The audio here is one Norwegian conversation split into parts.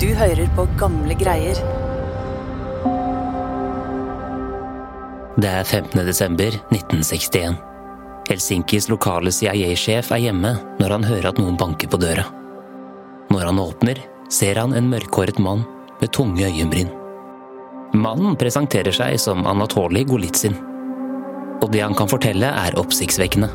Du hører på gamle greier. Det er 15. desember 1961. Helsinkis lokale CIA-sjef er hjemme når han hører at noen banker på døra. Når han åpner, ser han en mørkhåret mann med tunge øyenbryn. Mannen presenterer seg som Anatolij Golitsyn. Og det han kan fortelle, er oppsiktsvekkende.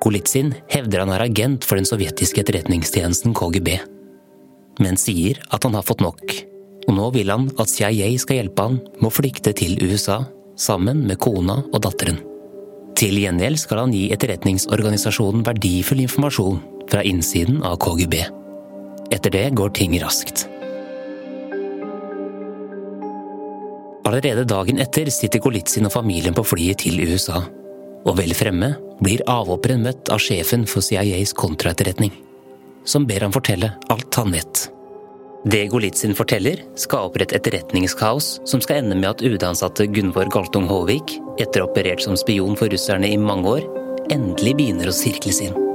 Golitsyn hevder han er agent for den sovjetiske etterretningstjenesten KGB, men sier at han har fått nok, og nå vil han at CIA skal hjelpe han med å flykte til USA sammen med kona og datteren. Til gjengjeld skal han gi etterretningsorganisasjonen verdifull informasjon fra innsiden av KGB. Etter det går ting raskt. Allerede dagen etter sitter Golitsyn og familien på flyet til USA, og vel fremme blir avhopperen møtt av sjefen for CIAs kontraetterretning, som ber ham fortelle alt han vet. Det Golitsyn forteller, skaper et etterretningskaos som skal ende med at UD-ansatte Gunvor Galtung Håvik, etter å ha operert som spion for russerne i mange år, endelig begynner å sirkles inn.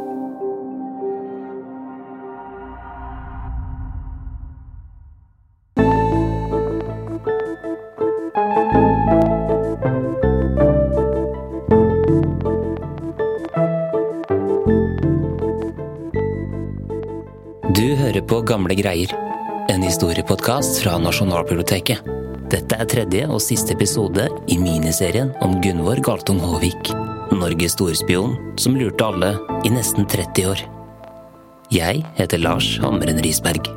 Greier, en historiepodkast fra Nasjonalbiblioteket. Dette er tredje og siste episode i miniserien om Gunvor Galtung Håvik. Norges storspion som lurte alle i nesten 30 år. Jeg heter Lars Hamren Risberg.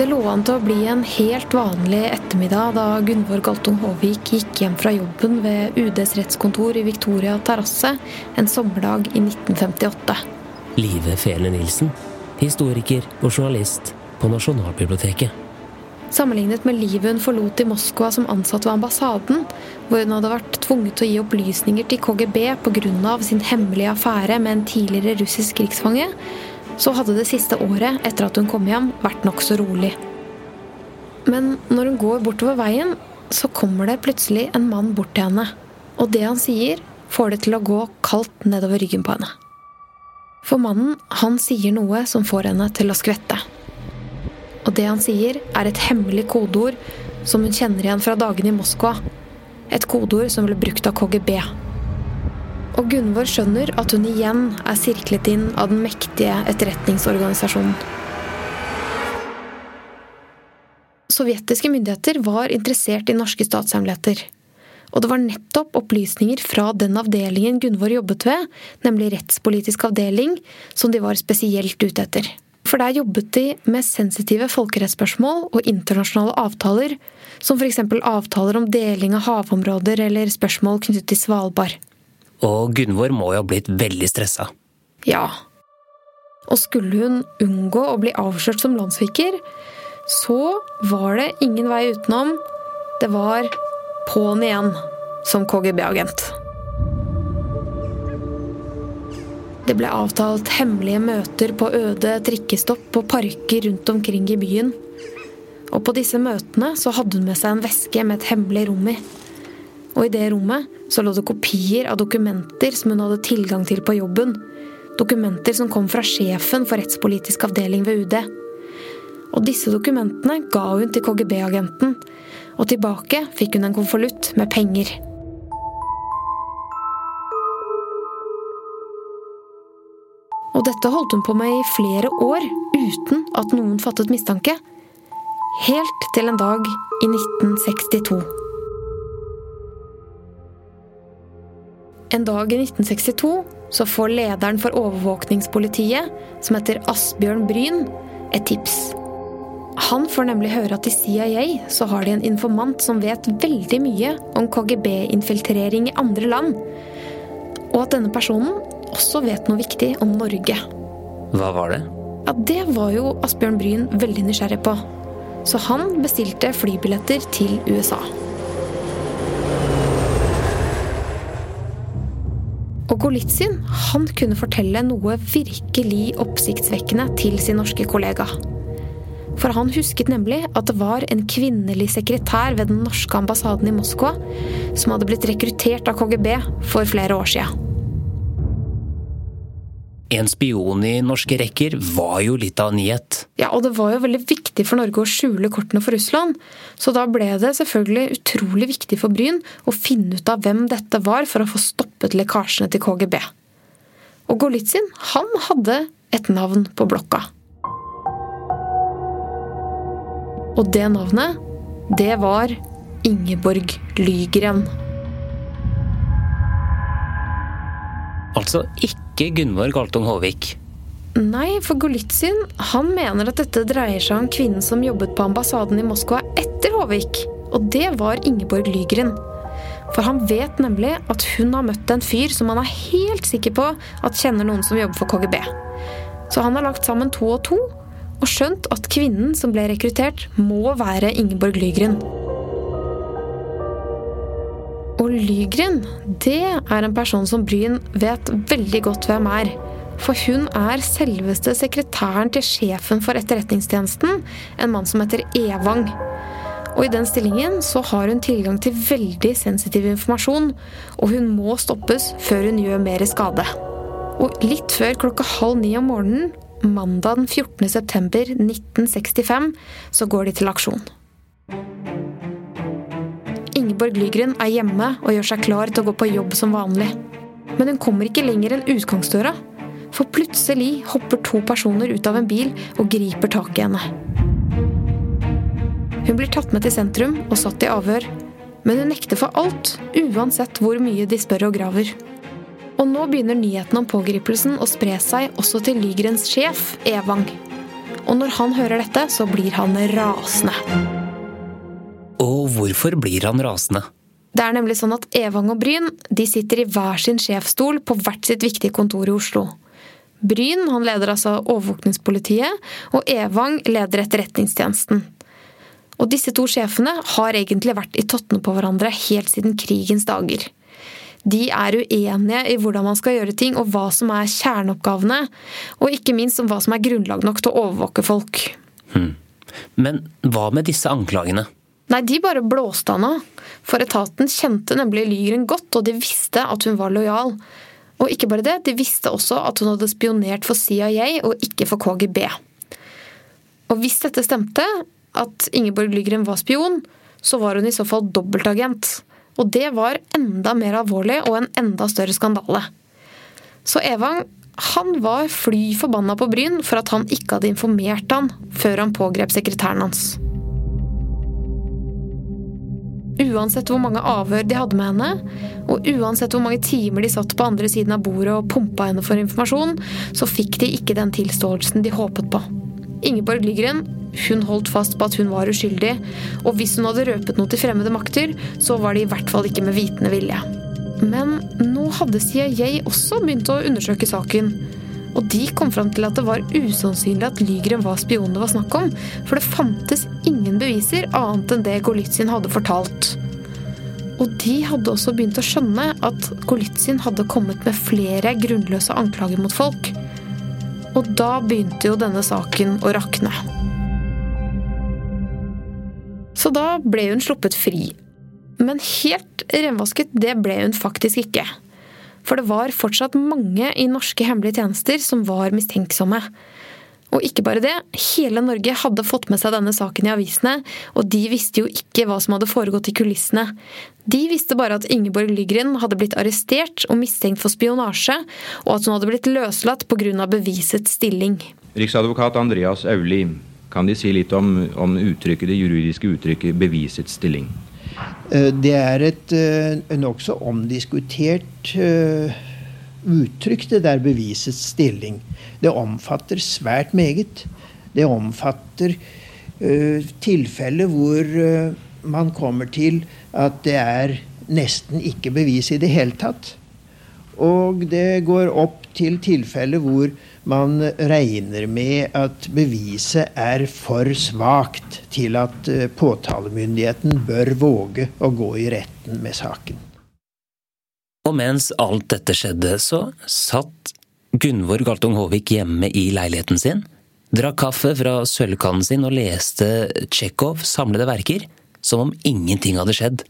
Det lå an til å bli en helt vanlig ettermiddag da Gunvor Galtung Håvik gikk hjem fra jobben ved UDs rettskontor i Victoria terrasse en sommerdag i 1958. Live Fele Nilsen, historiker og journalist på Nasjonalbiblioteket. Sammenlignet med livet hun forlot i Moskva som ansatt ved ambassaden, hvor hun hadde vært tvunget til å gi opplysninger til KGB pga. sin hemmelige affære med en tidligere russisk krigsfange, så hadde det siste året etter at hun kom hjem, vært nokså rolig. Men når hun går bortover veien, så kommer det plutselig en mann bort til henne. Og det han sier, får det til å gå kaldt nedover ryggen på henne. For mannen, han sier noe som får henne til å skvette. Og det han sier, er et hemmelig kodeord som hun kjenner igjen fra dagene i Moskva. Et kodeord som ble brukt av KGB. Og Gunvor skjønner at hun igjen er sirklet inn av den mektige etterretningsorganisasjonen. Sovjetiske myndigheter var interessert i norske statshemmeligheter. Og det var nettopp opplysninger fra den avdelingen Gunvor jobbet ved, nemlig rettspolitisk avdeling, som de var spesielt ute etter. For der jobbet de med sensitive folkerettsspørsmål og internasjonale avtaler, som f.eks. avtaler om deling av havområder eller spørsmål knyttet til Svalbard. Og Gunvor må jo ha blitt veldig stressa. Ja. Og skulle hun unngå å bli avslørt som landssviker, så var det ingen vei utenom. Det var på'n igjen som KGB-agent. Det ble avtalt hemmelige møter på øde trikkestopp og parker rundt omkring i byen. Og på disse møtene så hadde hun med seg en veske med et hemmelig rom i. Og i det rommet så lå det kopier av dokumenter som hun hadde tilgang til på jobben. Dokumenter som kom fra sjefen for rettspolitisk avdeling ved UD. Og disse dokumentene ga hun til KGB-agenten, og tilbake fikk hun en konvolutt med penger. Og dette holdt hun på med i flere år uten at noen fattet mistanke. Helt til en dag i 1962. En dag i 1962 så får lederen for overvåkningspolitiet, som heter Asbjørn Bryn, et tips. Han får nemlig høre at i CIA så har de en informant som vet veldig mye om KGB-infiltrering i andre land. Og at denne personen også vet noe viktig om Norge. Hva var det? Ja, Det var jo Asbjørn Bryn veldig nysgjerrig på. Så han bestilte flybilletter til USA. Og Golitsyn han kunne fortelle noe virkelig oppsiktsvekkende til sin norske kollega. For han husket nemlig at det var en kvinnelig sekretær ved den norske ambassaden i Moskva som hadde blitt rekruttert av KGB for flere år siden. En spion i norske rekker var jo litt av en nyhet. Ja, og det var jo veldig viktig for Norge å skjule kortene for Russland. Så da ble det selvfølgelig utrolig viktig for Bryn å finne ut av hvem dette var, for å få stoppet lekkasjene til KGB. Og Golitsyn, han hadde et navn på blokka. Og det navnet, det var Ingeborg Lygren. Altså ikke Gunvor Galtung Håvik. Nei, for Golitsyn han mener at dette dreier seg om kvinnen som jobbet på ambassaden i Moskva etter Håvik. Og det var Ingeborg Lygren. For han vet nemlig at hun har møtt en fyr som han er helt sikker på at kjenner noen som jobber for KGB. Så han har lagt sammen to og to og skjønt at kvinnen som ble rekruttert, må være Ingeborg Lygren. Og Lygren, det er en person som Bryn vet veldig godt hvem er. For hun er selveste sekretæren til sjefen for Etterretningstjenesten, en mann som heter Evang. Og i den stillingen så har hun tilgang til veldig sensitiv informasjon, og hun må stoppes før hun gjør mer skade. Og litt før klokka halv ni om morgenen, mandag den 14. september 1965, så går de til aksjon. Ingeborg Lygren er hjemme og gjør seg klar til å gå på jobb som vanlig. Men hun kommer ikke lenger enn utgangsdøra. For plutselig hopper to personer ut av en bil og griper tak i henne. Hun blir tatt med til sentrum og satt i avhør. Men hun nekter for alt, uansett hvor mye de spør og graver. Og nå begynner nyheten om pågripelsen å spre seg også til Lygrens sjef, Evang. Og når han hører dette, så blir han rasende. Og hvorfor blir han rasende? Det er nemlig sånn at Evang og Bryn de sitter i hver sin sjefsstol på hvert sitt viktige kontor i Oslo. Bryn han leder altså overvåkningspolitiet, og Evang leder Etterretningstjenesten. Og disse to sjefene har egentlig vært i tottene på hverandre helt siden krigens dager. De er uenige i hvordan man skal gjøre ting, og hva som er kjerneoppgavene. Og ikke minst om hva som er grunnlag nok til å overvåke folk. Hmm. Men hva med disse anklagene? Nei, de bare blåste han av. For etaten kjente nemlig Lygren godt, og de visste at hun var lojal. Og ikke bare det, de visste også at hun hadde spionert for CIA og ikke for KGB. Og hvis dette stemte, at Ingeborg Lygren var spion, så var hun i så fall dobbeltagent. Og det var enda mer alvorlig og en enda større skandale. Så Evang han var fly forbanna på Bryn for at han ikke hadde informert han før han pågrep sekretæren hans. Uansett hvor mange avhør de hadde med henne, og uansett hvor mange timer de satt på andre siden av bordet og pumpa henne for informasjon, så fikk de ikke den tilståelsen de håpet på. Ingeborg Lygren hun holdt fast på at hun var uskyldig, og hvis hun hadde røpet noe til fremmede makter, så var det i hvert fall ikke med vitende vilje. Men nå hadde CIA også begynt å undersøke saken. Og de kom fram til at det var usannsynlig at Lygren var spion det var snakk om, for det fantes beviser annet enn det Golitsyn hadde fortalt. Og de hadde også begynt å skjønne at Golitsyn hadde kommet med flere grunnløse anklager mot folk. Og da begynte jo denne saken å rakne. Så da ble hun sluppet fri. Men helt renvasket, det ble hun faktisk ikke. For det var fortsatt mange i norske hemmelige tjenester som var mistenksomme. Og ikke bare det, hele Norge hadde fått med seg denne saken i avisene, og de visste jo ikke hva som hadde foregått i kulissene. De visste bare at Ingeborg Lygren hadde blitt arrestert og mistenkt for spionasje, og at hun hadde blitt løslatt pga. bevisets stilling. Riksadvokat Andreas Auli, kan De si litt om, om uttrykket, det juridiske uttrykket 'bevisets stilling'? Det er et nokså omdiskutert uttrykk, det der bevisets stilling. Det omfatter svært meget. Det omfatter uh, tilfeller hvor uh, man kommer til at det er nesten ikke bevis i det hele tatt. Og det går opp til tilfeller hvor man regner med at beviset er for svakt til at uh, påtalemyndigheten bør våge å gå i retten med saken. Og mens alt dette skjedde, så satt Gunvor Galtung Håvik hjemme i leiligheten sin drakk kaffe fra sølvkannen sin og leste Tsjekhov samlede verker som om ingenting hadde skjedd.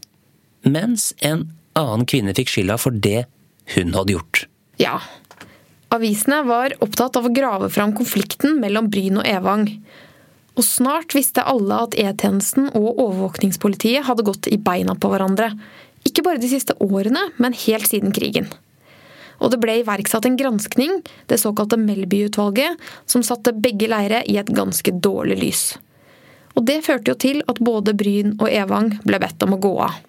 Mens en annen kvinne fikk skylda for det hun hadde gjort. Ja. Avisene var opptatt av å grave fram konflikten mellom Bryn og Evang. Og snart visste alle at E-tjenesten og overvåkningspolitiet hadde gått i beina på hverandre. Ikke bare de siste årene, men helt siden krigen. Og det ble iverksatt en granskning, det såkalte Melby-utvalget, som satte begge leire i et ganske dårlig lys. Og det førte jo til at både Bryn og Evang ble bedt om å gå av.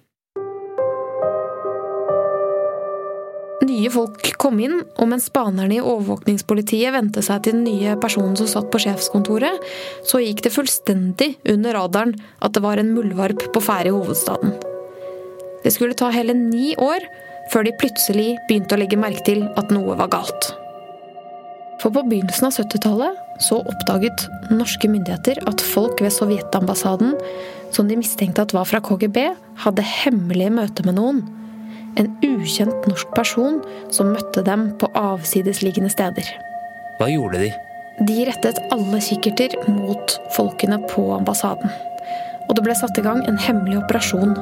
Nye folk kom inn, og mens spanerne i overvåkningspolitiet vendte seg til den nye personen som satt på sjefskontoret, så gikk det fullstendig under radaren at det var en muldvarp på ferde i hovedstaden. Det skulle ta hele ni år før de plutselig begynte å legge merke til at noe var galt. For på begynnelsen av 70-tallet så oppdaget norske myndigheter at folk ved Sovjetambassaden, som de mistenkte at var fra KGB, hadde hemmelige møter med noen en ukjent norsk person som møtte dem på avsidesliggende steder. Hva gjorde de? De rettet alle kikkerter mot folkene på ambassaden. Og det ble satt i gang en hemmelig operasjon.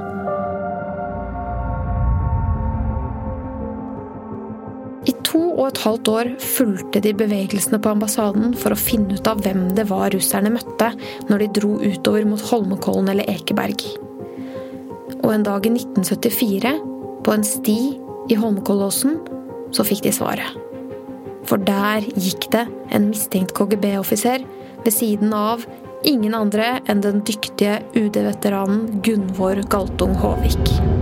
Og et halvt år fulgte de bevegelsene på ambassaden for å finne ut av hvem det var russerne møtte når de dro utover mot Holmenkollen eller Ekeberg. Og en dag i 1974 på en sti i Holmenkollåsen, så fikk de svaret. For der gikk det en mistenkt KGB-offiser ved siden av ingen andre enn den dyktige UD-veteranen Gunvor Galtung Håvik.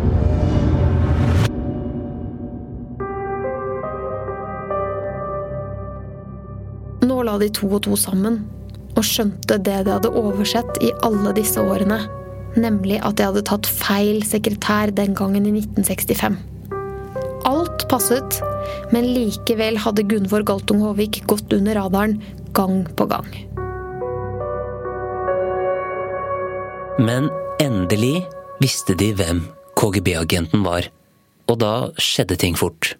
De to og to sammen og skjønte det de hadde oversett i alle disse årene nemlig at de hadde tatt feil sekretær den gangen i 1965. Alt passet, men likevel hadde Gunvor Galtung Håvik gått under radaren gang på gang. Men endelig visste de hvem KGB-agenten var, og da skjedde ting fort.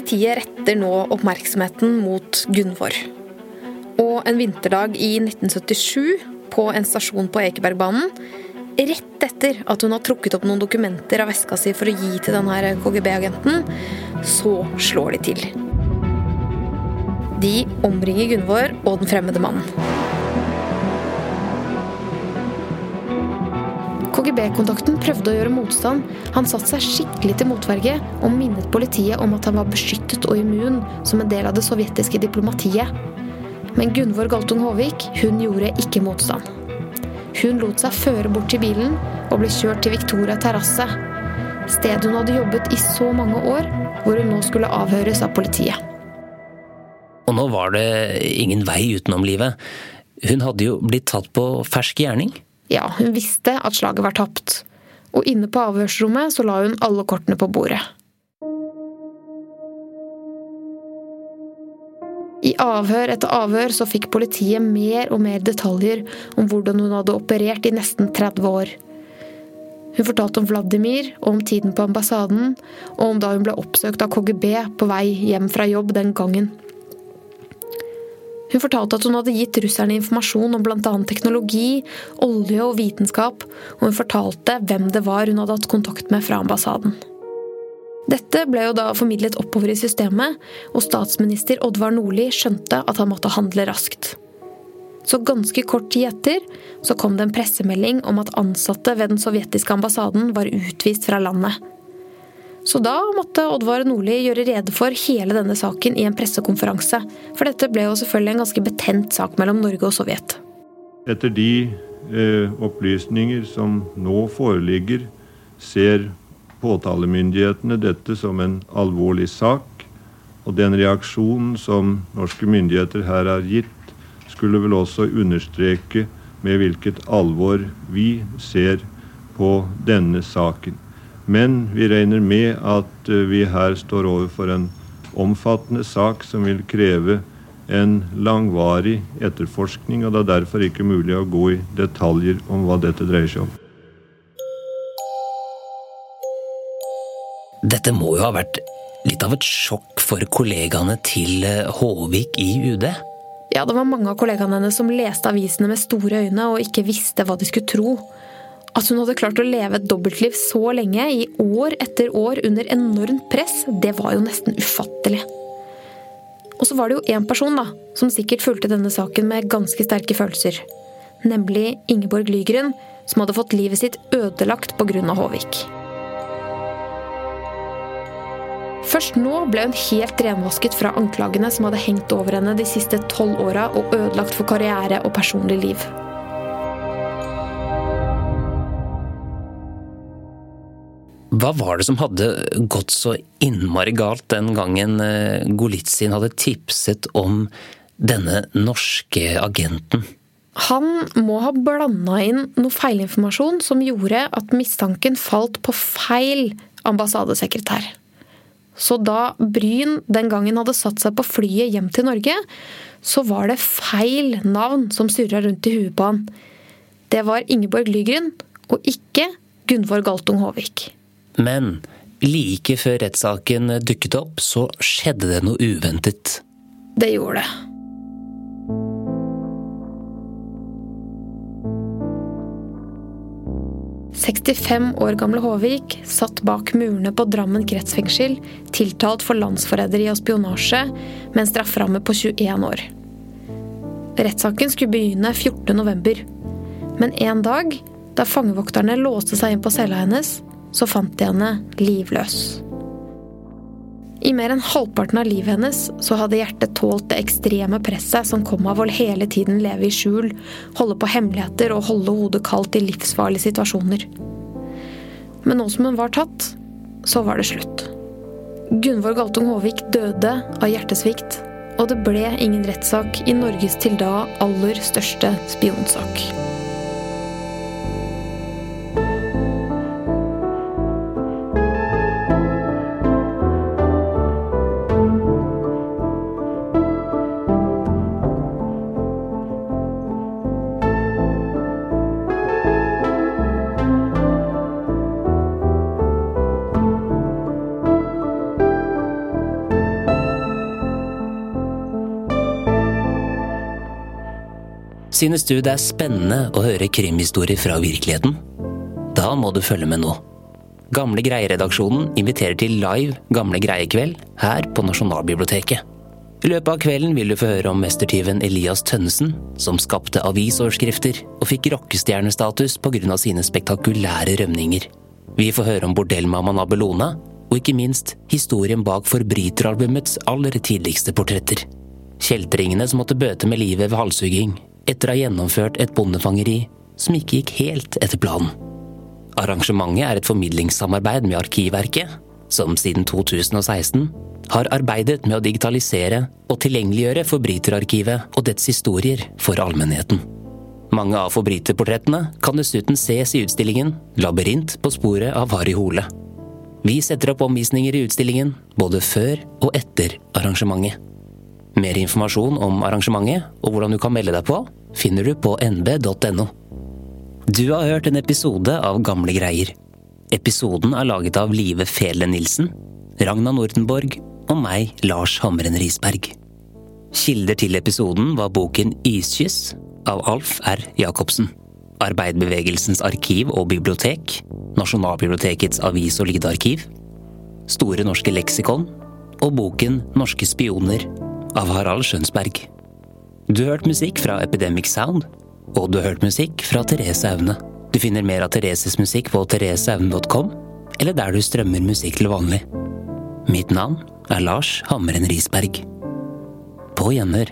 Politiet retter nå oppmerksomheten mot Gunvor. Og en vinterdag i 1977, på en stasjon på Ekebergbanen, rett etter at hun har trukket opp noen dokumenter av veska si for å gi til denne KGB-agenten, så slår de til. De omringer Gunvor og den fremmede mannen. KGB-kontakten prøvde å gjøre motstand. Han satte seg skikkelig til motverge og minnet politiet om at han var beskyttet og immun som en del av det sovjetiske diplomatiet. Men Gunvor Galtung Håvik hun gjorde ikke motstand. Hun lot seg føre bort til bilen og ble kjørt til Victoria terrasse. Stedet hun hadde jobbet i så mange år, hvor hun nå skulle avhøres av politiet. Og nå var det ingen vei utenom livet. Hun hadde jo blitt tatt på fersk gjerning. Ja, hun visste at slaget var tapt. Og inne på avhørsrommet så la hun alle kortene på bordet. I avhør etter avhør så fikk politiet mer og mer detaljer om hvordan hun hadde operert i nesten 30 år. Hun fortalte om Vladimir og om tiden på ambassaden, og om da hun ble oppsøkt av KGB på vei hjem fra jobb den gangen. Hun fortalte at hun hadde gitt russerne informasjon om bl.a. teknologi, olje og vitenskap, og hun fortalte hvem det var hun hadde hatt kontakt med fra ambassaden. Dette ble jo da formidlet oppover i systemet, og statsminister Oddvar Nordli skjønte at han måtte handle raskt. Så ganske kort tid etter så kom det en pressemelding om at ansatte ved den sovjetiske ambassaden var utvist fra landet. Så da måtte Oddvar Nordli gjøre rede for hele denne saken i en pressekonferanse. For dette ble jo selvfølgelig en ganske betent sak mellom Norge og Sovjet. Etter de eh, opplysninger som nå foreligger, ser påtalemyndighetene dette som en alvorlig sak. Og den reaksjonen som norske myndigheter her har gitt, skulle vel også understreke med hvilket alvor vi ser på denne saken. Men vi regner med at eh, vi her står overfor en omfattende sak som vil kreve en langvarig etterforskning, og det er derfor ikke mulig å gå i detaljer om hva dette dreier seg om. Dette må jo ha vært litt av et sjokk for kollegaene til eh, Håvik i UD? Ja, det var mange av kollegaene hennes som leste avisene med store øyne og ikke visste hva de skulle tro. At hun hadde klart å leve et dobbeltliv så lenge, i år etter år under enormt press, det var jo nesten ufattelig. Og så var det jo én person da, som sikkert fulgte denne saken med ganske sterke følelser. Nemlig Ingeborg Lygren, som hadde fått livet sitt ødelagt pga. Håvik. Først nå ble hun helt renvasket fra anklagene som hadde hengt over henne de siste tolv åra og ødelagt for karriere og personlig liv. Hva var det som hadde gått så innmari galt den gangen Golitsin hadde tipset om denne norske agenten? Han må ha blanda inn noe feilinformasjon som gjorde at mistanken falt på feil ambassadesekretær. Så da Bryn den gangen hadde satt seg på flyet hjem til Norge, så var det feil navn som surra rundt i huet på han. Det var Ingeborg Lygren, og ikke Gunvor Galtung Håvik. Men like før rettssaken dukket opp, så skjedde det noe uventet. Det gjorde det. «65 år gamle Håvik satt bak murene på Drammen kretsfengsel, tiltalt for landsforræderi og spionasje, med en strafferamme på 21 år. Rettssaken skulle begynne 14.11. Men en dag, da fangevokterne låste seg inn på cella hennes, så fant de henne livløs. I mer enn halvparten av livet hennes så hadde hjertet tålt det ekstreme presset som kom av å hele tiden leve i skjul, holde på hemmeligheter og holde hodet kaldt i livsfarlige situasjoner. Men nå som hun var tatt, så var det slutt. Gunvor Galtung Håvik døde av hjertesvikt, og det ble ingen rettssak i Norges til da aller største spionsak. Synes du det er spennende å høre krimhistorier fra virkeligheten? Da må du følge med nå. Gamle Greie-redaksjonen inviterer til live Gamle Greie-kveld her på Nasjonalbiblioteket. I løpet av kvelden vil du få høre om mestertyven Elias Tønnesen, som skapte avisoverskrifter og fikk rockestjernestatus pga. sine spektakulære rømninger. Vi får høre om bordellmammaen Abelona, og ikke minst historien bak forbryteralbumets aller tidligste portretter. Kjeltringene som måtte bøte med livet ved halshugging, etter å ha gjennomført et bondefangeri som ikke gikk helt etter planen. Arrangementet er et formidlingssamarbeid med Arkivverket, som siden 2016 har arbeidet med å digitalisere og tilgjengeliggjøre Forbryterarkivet og dets historier for allmennheten. Mange av forbryterportrettene kan dessuten ses i utstillingen Labyrint på sporet av Harry Hole. Vi setter opp omvisninger i utstillingen både før og etter arrangementet. Mer informasjon om arrangementet og hvordan du kan melde deg på, finner du på nb.no. Du har hørt en episode av Gamle greier. Episoden er laget av Live Fele Nilsen, Ragna Nordenborg og meg, Lars Hamren Risberg. Kilder til episoden var boken Iskyss av Alf R. Jacobsen. Arbeiderbevegelsens arkiv og bibliotek, Nasjonalbibliotekets avis- og lydarkiv, Store norske leksikon og boken Norske spioner av Harald Skjønsberg. Du har hørt musikk fra Epidemic Sound, og du har hørt musikk fra Therese Aune. Du finner mer av Thereses musikk på thereseaune.com, eller der du strømmer musikk til vanlig. Mitt navn er Lars Hammeren Risberg. På gjenhør.